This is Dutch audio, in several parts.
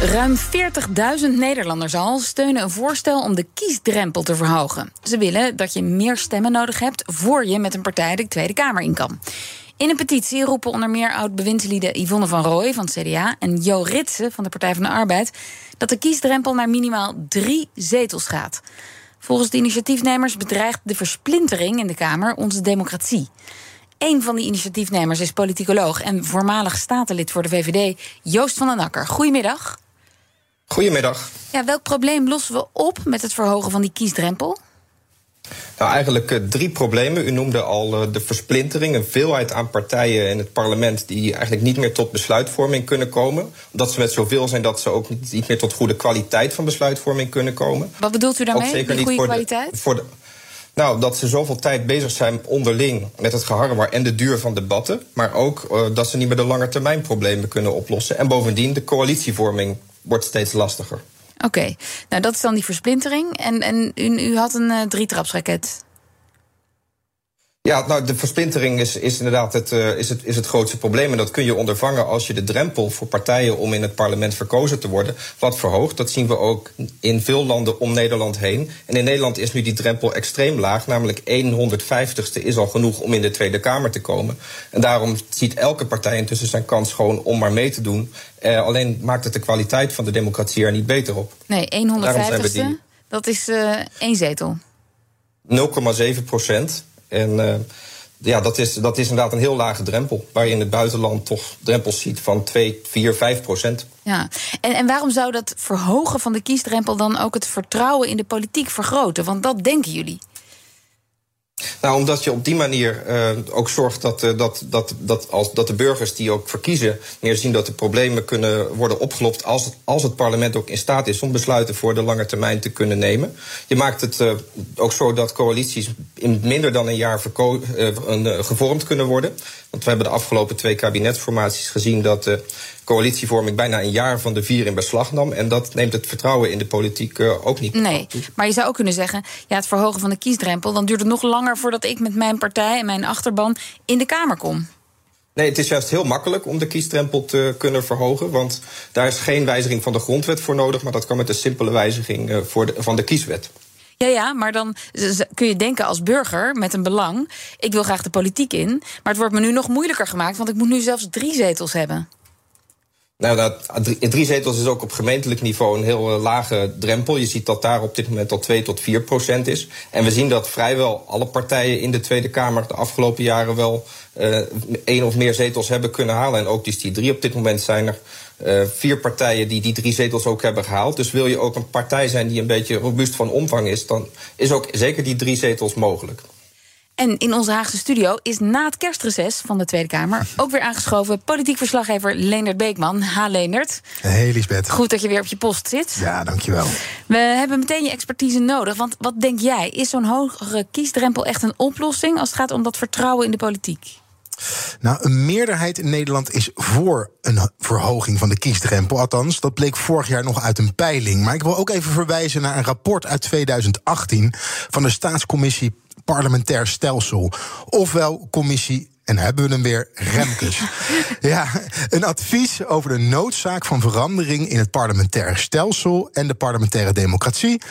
Ruim 40.000 Nederlanders al steunen een voorstel om de kiesdrempel te verhogen. Ze willen dat je meer stemmen nodig hebt voor je met een partij de Tweede Kamer in kan. In een petitie roepen onder meer oud-bewindslieden Yvonne van Rooij van CDA en Jo Ritsen van de Partij van de Arbeid dat de kiesdrempel naar minimaal drie zetels gaat. Volgens de initiatiefnemers bedreigt de versplintering in de Kamer onze democratie. Een van die initiatiefnemers is politicoloog en voormalig statenlid voor de VVD, Joost van den Akker. Goedemiddag. Goedemiddag. Ja, welk probleem lossen we op met het verhogen van die kiesdrempel? Nou, eigenlijk uh, drie problemen. U noemde al uh, de versplintering, een veelheid aan partijen in het parlement die eigenlijk niet meer tot besluitvorming kunnen komen. Omdat ze met zoveel zijn dat ze ook niet, meer tot goede kwaliteit van besluitvorming kunnen komen. Wat bedoelt u daarmee? Ook zeker niet goede voor kwaliteit? De, voor de, nou, dat ze zoveel tijd bezig zijn onderling met het geharrewar en de duur van debatten. Maar ook uh, dat ze niet meer de lange termijn problemen kunnen oplossen. En bovendien, de coalitievorming wordt steeds lastiger. Oké, nou dat is dan die versplintering. En, en u, u had een uh, drietrapsraket. Ja, nou, de versplintering is, is inderdaad het, uh, is het, is het grootste probleem. En dat kun je ondervangen als je de drempel voor partijen om in het parlement verkozen te worden wat verhoogt. Dat zien we ook in veel landen om Nederland heen. En in Nederland is nu die drempel extreem laag. Namelijk 150ste is al genoeg om in de Tweede Kamer te komen. En daarom ziet elke partij intussen zijn kans gewoon om maar mee te doen. Uh, alleen maakt het de kwaliteit van de democratie er niet beter op. Nee, 150ste, die... dat is uh, één zetel. 0,7 procent. En uh, ja, dat is, dat is inderdaad een heel lage drempel. Waar je in het buitenland toch drempels ziet van 2, 4, 5 procent. Ja, en, en waarom zou dat verhogen van de kiesdrempel dan ook het vertrouwen in de politiek vergroten? Want dat denken jullie. Nou, omdat je op die manier uh, ook zorgt dat, uh, dat, dat, dat, als, dat de burgers die ook verkiezen meer zien dat de problemen kunnen worden opgelopt als het, als het parlement ook in staat is om besluiten voor de lange termijn te kunnen nemen. Je maakt het uh, ook zo dat coalities in minder dan een jaar gevormd kunnen worden. Want we hebben de afgelopen twee kabinetsformaties gezien dat coalitievorming bijna een jaar van de vier in beslag nam. En dat neemt het vertrouwen in de politiek uh, ook niet Nee, toe. maar je zou ook kunnen zeggen, ja, het verhogen van de kiesdrempel, dan duurt het nog langer voordat ik met mijn partij en mijn achterban in de Kamer kom. Nee, het is juist heel makkelijk om de kiesdrempel te kunnen verhogen. Want daar is geen wijziging van de grondwet voor nodig, maar dat kan met een simpele wijziging uh, voor de, van de kieswet. Ja, ja, maar dan kun je denken als burger met een belang: ik wil graag de politiek in. Maar het wordt me nu nog moeilijker gemaakt, want ik moet nu zelfs drie zetels hebben. Nou, dat, drie, zetels is ook op gemeentelijk niveau een heel uh, lage drempel. Je ziet dat daar op dit moment al 2 tot 4 procent is. En we zien dat vrijwel alle partijen in de Tweede Kamer de afgelopen jaren wel uh, één of meer zetels hebben kunnen halen. En ook dus die drie op dit moment zijn er uh, vier partijen die die drie zetels ook hebben gehaald. Dus wil je ook een partij zijn die een beetje robuust van omvang is, dan is ook zeker die drie zetels mogelijk. En in onze Haagse studio is na het kerstreces van de Tweede Kamer ook weer aangeschoven politiek verslaggever Leendert Beekman. Ha, Leendert. Hey, Lisbeth. Goed dat je weer op je post zit. Ja, dankjewel. We hebben meteen je expertise nodig. Want wat denk jij? Is zo'n hogere kiesdrempel echt een oplossing als het gaat om dat vertrouwen in de politiek? Nou, een meerderheid in Nederland is voor een verhoging van de kiesdrempel. Althans, dat bleek vorig jaar nog uit een peiling. Maar ik wil ook even verwijzen naar een rapport uit 2018 van de Staatscommissie Parlementair Stelsel. Ofwel Commissie en hebben we hem weer, Remkes. ja, een advies over de noodzaak van verandering in het parlementaire stelsel en de parlementaire democratie.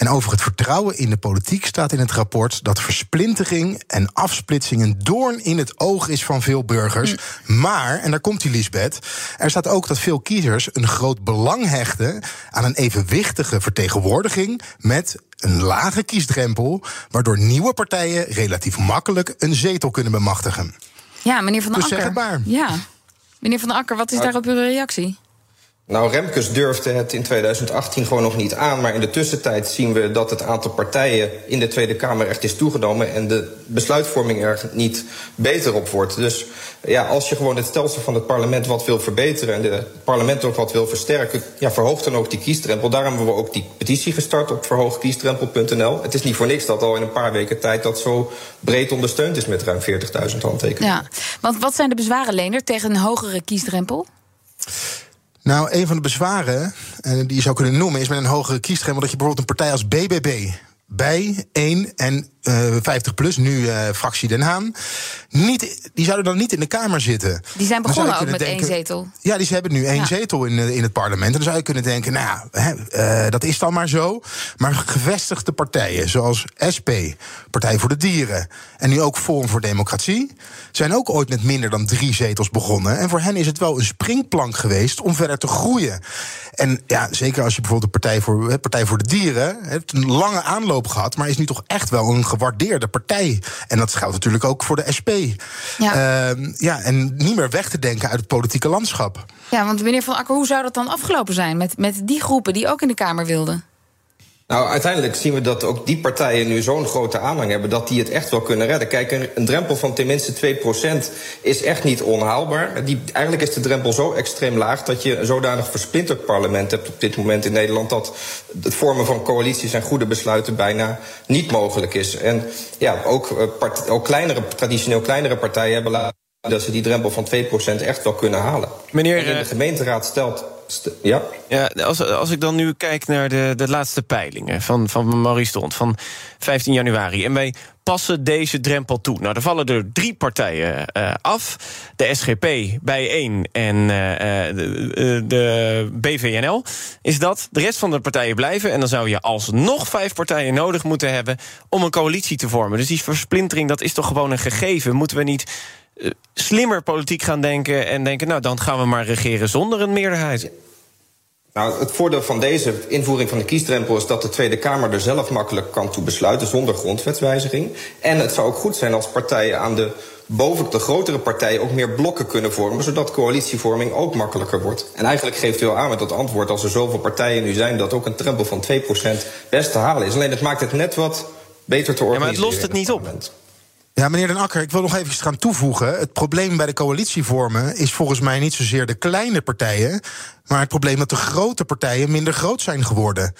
En over het vertrouwen in de politiek staat in het rapport dat versplintering en afsplitsing een doorn in het oog is van veel burgers. Maar, en daar komt die Lisbeth, er staat ook dat veel kiezers een groot belang hechten aan een evenwichtige vertegenwoordiging met een lage kiesdrempel, waardoor nieuwe partijen relatief makkelijk een zetel kunnen bemachtigen. Ja, meneer Van der dus Akker. Ja. Meneer Van der Akker, wat is daarop uw reactie? Nou, Remkes durfde het in 2018 gewoon nog niet aan. Maar in de tussentijd zien we dat het aantal partijen in de Tweede Kamer echt is toegenomen. En de besluitvorming er niet beter op wordt. Dus ja, als je gewoon het stelsel van het parlement wat wil verbeteren. en het parlement ook wat wil versterken. ja, verhoog dan ook die kiesdrempel. Daarom hebben we ook die petitie gestart op verhoogkiesdrempel.nl. Het is niet voor niks dat al in een paar weken tijd dat zo breed ondersteund is met ruim 40.000 handtekeningen. Ja, want wat zijn de bezwaren, Leender, tegen een hogere kiesdrempel? Nou, een van de bezwaren uh, die je zou kunnen noemen is met een hogere kiesdrempel dat je bijvoorbeeld een partij als BBB bij 1 en uh, 50 plus, nu uh, fractie Den Haan. Niet, die zouden dan niet in de Kamer zitten. Die zijn begonnen ook met denken, één zetel. Ja, die hebben nu één ja. zetel in, in het parlement. En dan zou je kunnen denken, nou, hè, uh, dat is dan maar zo. Maar gevestigde partijen, zoals SP, Partij voor de Dieren... en nu ook Forum voor Democratie... zijn ook ooit met minder dan drie zetels begonnen. En voor hen is het wel een springplank geweest om verder te groeien. En ja, zeker als je bijvoorbeeld de Partij voor, Partij voor de Dieren... heeft een lange aanloop gehad, maar is nu toch echt wel een gewaardeerde partij. En dat geldt natuurlijk ook voor de SP. Ja. Uh, ja, en niet meer weg te denken uit het politieke landschap. Ja, want meneer Van Akker, hoe zou dat dan afgelopen zijn met, met die groepen die ook in de Kamer wilden? Nou, uiteindelijk zien we dat ook die partijen nu zo'n grote aanhang hebben dat die het echt wel kunnen redden. Kijk, een, een drempel van tenminste 2% is echt niet onhaalbaar. Die, eigenlijk is de drempel zo extreem laag dat je een zodanig versplinterd parlement hebt op dit moment in Nederland dat het vormen van coalities en goede besluiten bijna niet mogelijk is. En ja, ook, uh, part, ook kleinere, traditioneel kleinere partijen hebben laten dat ze die drempel van 2% echt wel kunnen halen. Meneer, en de gemeenteraad stelt ja. ja als, als ik dan nu kijk naar de, de laatste peilingen van, van Maurice Stond van 15 januari. En wij passen deze drempel toe. Nou, er vallen er drie partijen uh, af. De SGP bij één en uh, de, de, BVNL is dat. De rest van de partijen blijven. En dan zou je alsnog vijf partijen nodig moeten hebben... om een coalitie te vormen. Dus die versplintering, dat is toch gewoon een gegeven. Moeten we niet slimmer politiek gaan denken en denken... nou, dan gaan we maar regeren zonder een meerderheid. Nou, het voordeel van deze invoering van de kiesdrempel is dat de Tweede Kamer er zelf makkelijk kan toe besluiten zonder grondwetswijziging. En het zou ook goed zijn als partijen aan de boven de grotere partijen ook meer blokken kunnen vormen, zodat coalitievorming ook makkelijker wordt. En eigenlijk geeft u al aan met dat antwoord, als er zoveel partijen nu zijn, dat ook een drempel van 2% best te halen is. Alleen het maakt het net wat beter te organiseren. Ja, maar het lost het niet op. Ja, meneer Den Akker, ik wil nog even gaan toevoegen. Het probleem bij de coalitievormen is volgens mij niet zozeer de kleine partijen. Maar het probleem dat de grote partijen minder groot zijn geworden.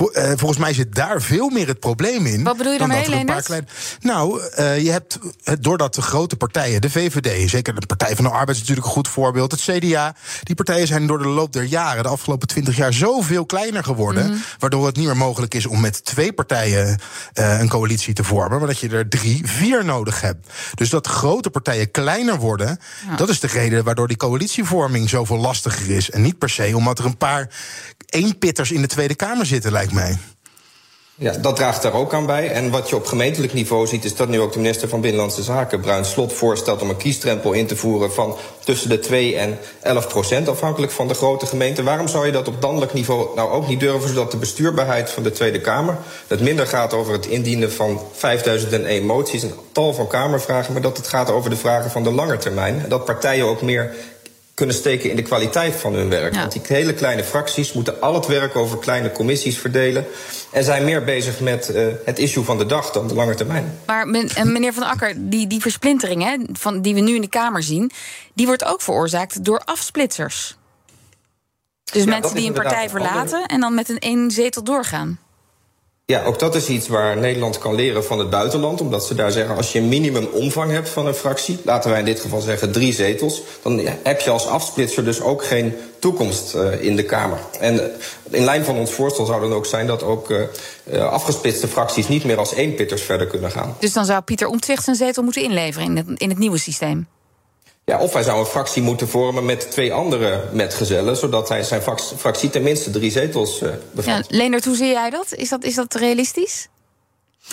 uh, volgens mij zit daar veel meer het probleem in. Wat bedoel je daarmee, Leendert? Klein... Nou, uh, je hebt, doordat de grote partijen, de VVD... zeker de Partij van de Arbeid is natuurlijk een goed voorbeeld... het CDA, die partijen zijn door de loop der jaren... de afgelopen twintig jaar zoveel kleiner geworden... Mm -hmm. waardoor het niet meer mogelijk is om met twee partijen uh, een coalitie te vormen... maar dat je er drie, vier nodig hebt. Dus dat grote partijen kleiner worden... Ja. dat is de reden waardoor die coalitievorming zoveel lastiger is... en niet per se omdat er een paar eenpitters in de Tweede Kamer zitten, lijkt mij. Ja, dat draagt daar ook aan bij. En wat je op gemeentelijk niveau ziet, is dat nu ook de minister van Binnenlandse Zaken, Bruin Slot, voorstelt om een kiesdrempel in te voeren van tussen de 2 en 11 procent, afhankelijk van de grote gemeente. Waarom zou je dat op landelijk niveau nou ook niet durven, zodat de bestuurbaarheid van de Tweede Kamer, dat minder gaat over het indienen van 5001 moties en tal van Kamervragen, maar dat het gaat over de vragen van de lange termijn. Dat partijen ook meer kunnen steken in de kwaliteit van hun werk. Ja. Want die hele kleine fracties moeten al het werk over kleine commissies verdelen. En zijn meer bezig met uh, het issue van de dag dan de lange termijn. Maar meneer Van Akker, die, die versplintering hè, van, die we nu in de Kamer zien, die wordt ook veroorzaakt door afsplitsers. Dus ja, mensen die een partij verlaten en dan met een één zetel doorgaan. Ja, ook dat is iets waar Nederland kan leren van het buitenland. Omdat ze daar zeggen, als je een minimumomvang hebt van een fractie... laten wij in dit geval zeggen drie zetels... dan heb je als afsplitser dus ook geen toekomst uh, in de Kamer. En uh, in lijn van ons voorstel zou dan ook zijn... dat ook uh, afgesplitste fracties niet meer als eenpitters verder kunnen gaan. Dus dan zou Pieter Omtzigt zijn zetel moeten inleveren in in het nieuwe systeem? Ja, of hij zou een fractie moeten vormen met twee andere metgezellen, zodat hij zijn fractie tenminste drie zetels uh, bevat. Ja, Leendert, hoe zie jij dat? Is dat, is dat realistisch?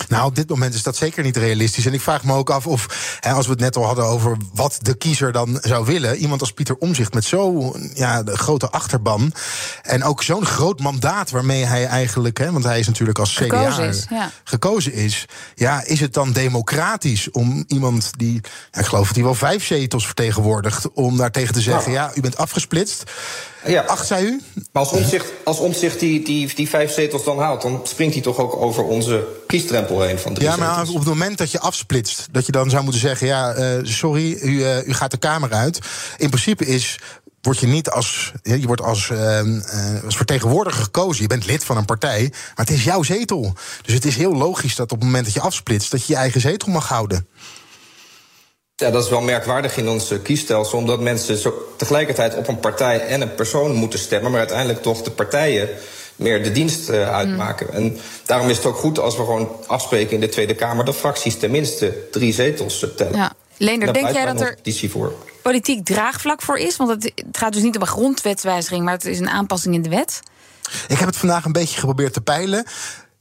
Nou, op dit moment is dat zeker niet realistisch. En ik vraag me ook af of, hè, als we het net al hadden over wat de kiezer dan zou willen. Iemand als Pieter Omzicht met zo'n ja, grote achterban. En ook zo'n groot mandaat waarmee hij eigenlijk, hè, want hij is natuurlijk als CDA gekozen is, ja. gekozen is. Ja, is het dan democratisch om iemand die, ja, ik geloof dat hij wel vijf zetels vertegenwoordigt, om daar tegen te zeggen: nou. ja, u bent afgesplitst. Ja. Acht, zei u? Maar als Omtzigt, als omzicht die, die, die vijf zetels dan haalt... dan springt hij toch ook over onze kiesdrempel heen van drie Ja, maar op het moment dat je afsplitst... dat je dan zou moeten zeggen, ja, uh, sorry, u, uh, u gaat de Kamer uit. In principe is word je niet als. Je wordt als, uh, als vertegenwoordiger gekozen. Je bent lid van een partij. Maar het is jouw zetel. Dus het is heel logisch dat op het moment dat je afsplitst. dat je je eigen zetel mag houden. Ja, dat is wel merkwaardig in ons kiesstelsel, omdat mensen zo tegelijkertijd op een partij en een persoon moeten stemmen, maar uiteindelijk toch de partijen meer de dienst uitmaken. Mm. En daarom is het ook goed als we gewoon afspreken in de Tweede Kamer dat fracties tenminste drie zetels tellen. Ja. Leender, denk jij dat er voor. politiek draagvlak voor is? Want het, het gaat dus niet om een grondwetswijziging, maar het is een aanpassing in de wet. Ik heb het vandaag een beetje geprobeerd te peilen.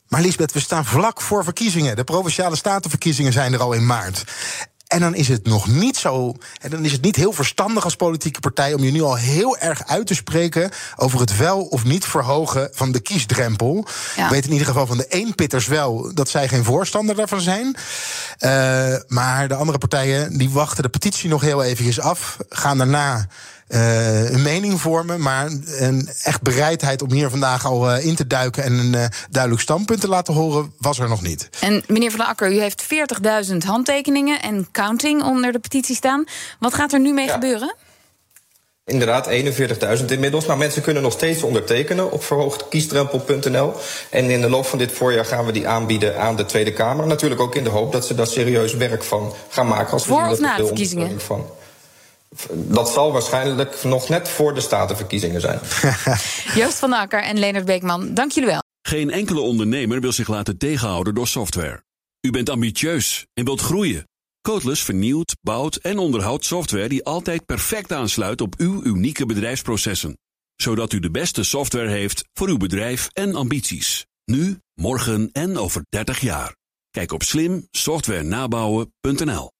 Maar Lisbeth, we staan vlak voor verkiezingen. De provinciale statenverkiezingen zijn er al in maart. En dan is het nog niet zo. En dan is het niet heel verstandig als politieke partij om je nu al heel erg uit te spreken over het wel of niet verhogen van de kiesdrempel. Ja. Ik weet in ieder geval van de eenpitters wel dat zij geen voorstander daarvan zijn. Uh, maar de andere partijen die wachten de petitie nog heel eventjes af, gaan daarna uh, een mening vormen. Maar een echt bereidheid om hier vandaag al uh, in te duiken en een uh, duidelijk standpunt te laten horen, was er nog niet. En meneer Van der Akker, u heeft 40.000 handtekeningen en counting onder de petitie staan. Wat gaat er nu mee ja. gebeuren? Inderdaad, 41.000 inmiddels. Maar mensen kunnen nog steeds ondertekenen op verhoogdkiesdrempel.nl. En in de loop van dit voorjaar gaan we die aanbieden aan de Tweede Kamer. Natuurlijk ook in de hoop dat ze daar serieus werk van gaan maken. Als Voor of na de verkiezingen? Van. Dat zal waarschijnlijk nog net voor de statenverkiezingen zijn. Joost van Akker en Leonard Beekman, dank jullie wel. Geen enkele ondernemer wil zich laten tegenhouden door software. U bent ambitieus en wilt groeien. Codeless vernieuwt, bouwt en onderhoudt software die altijd perfect aansluit op uw unieke bedrijfsprocessen. Zodat u de beste software heeft voor uw bedrijf en ambities. Nu, morgen en over 30 jaar. Kijk op slimsoftwarenabouwen.nl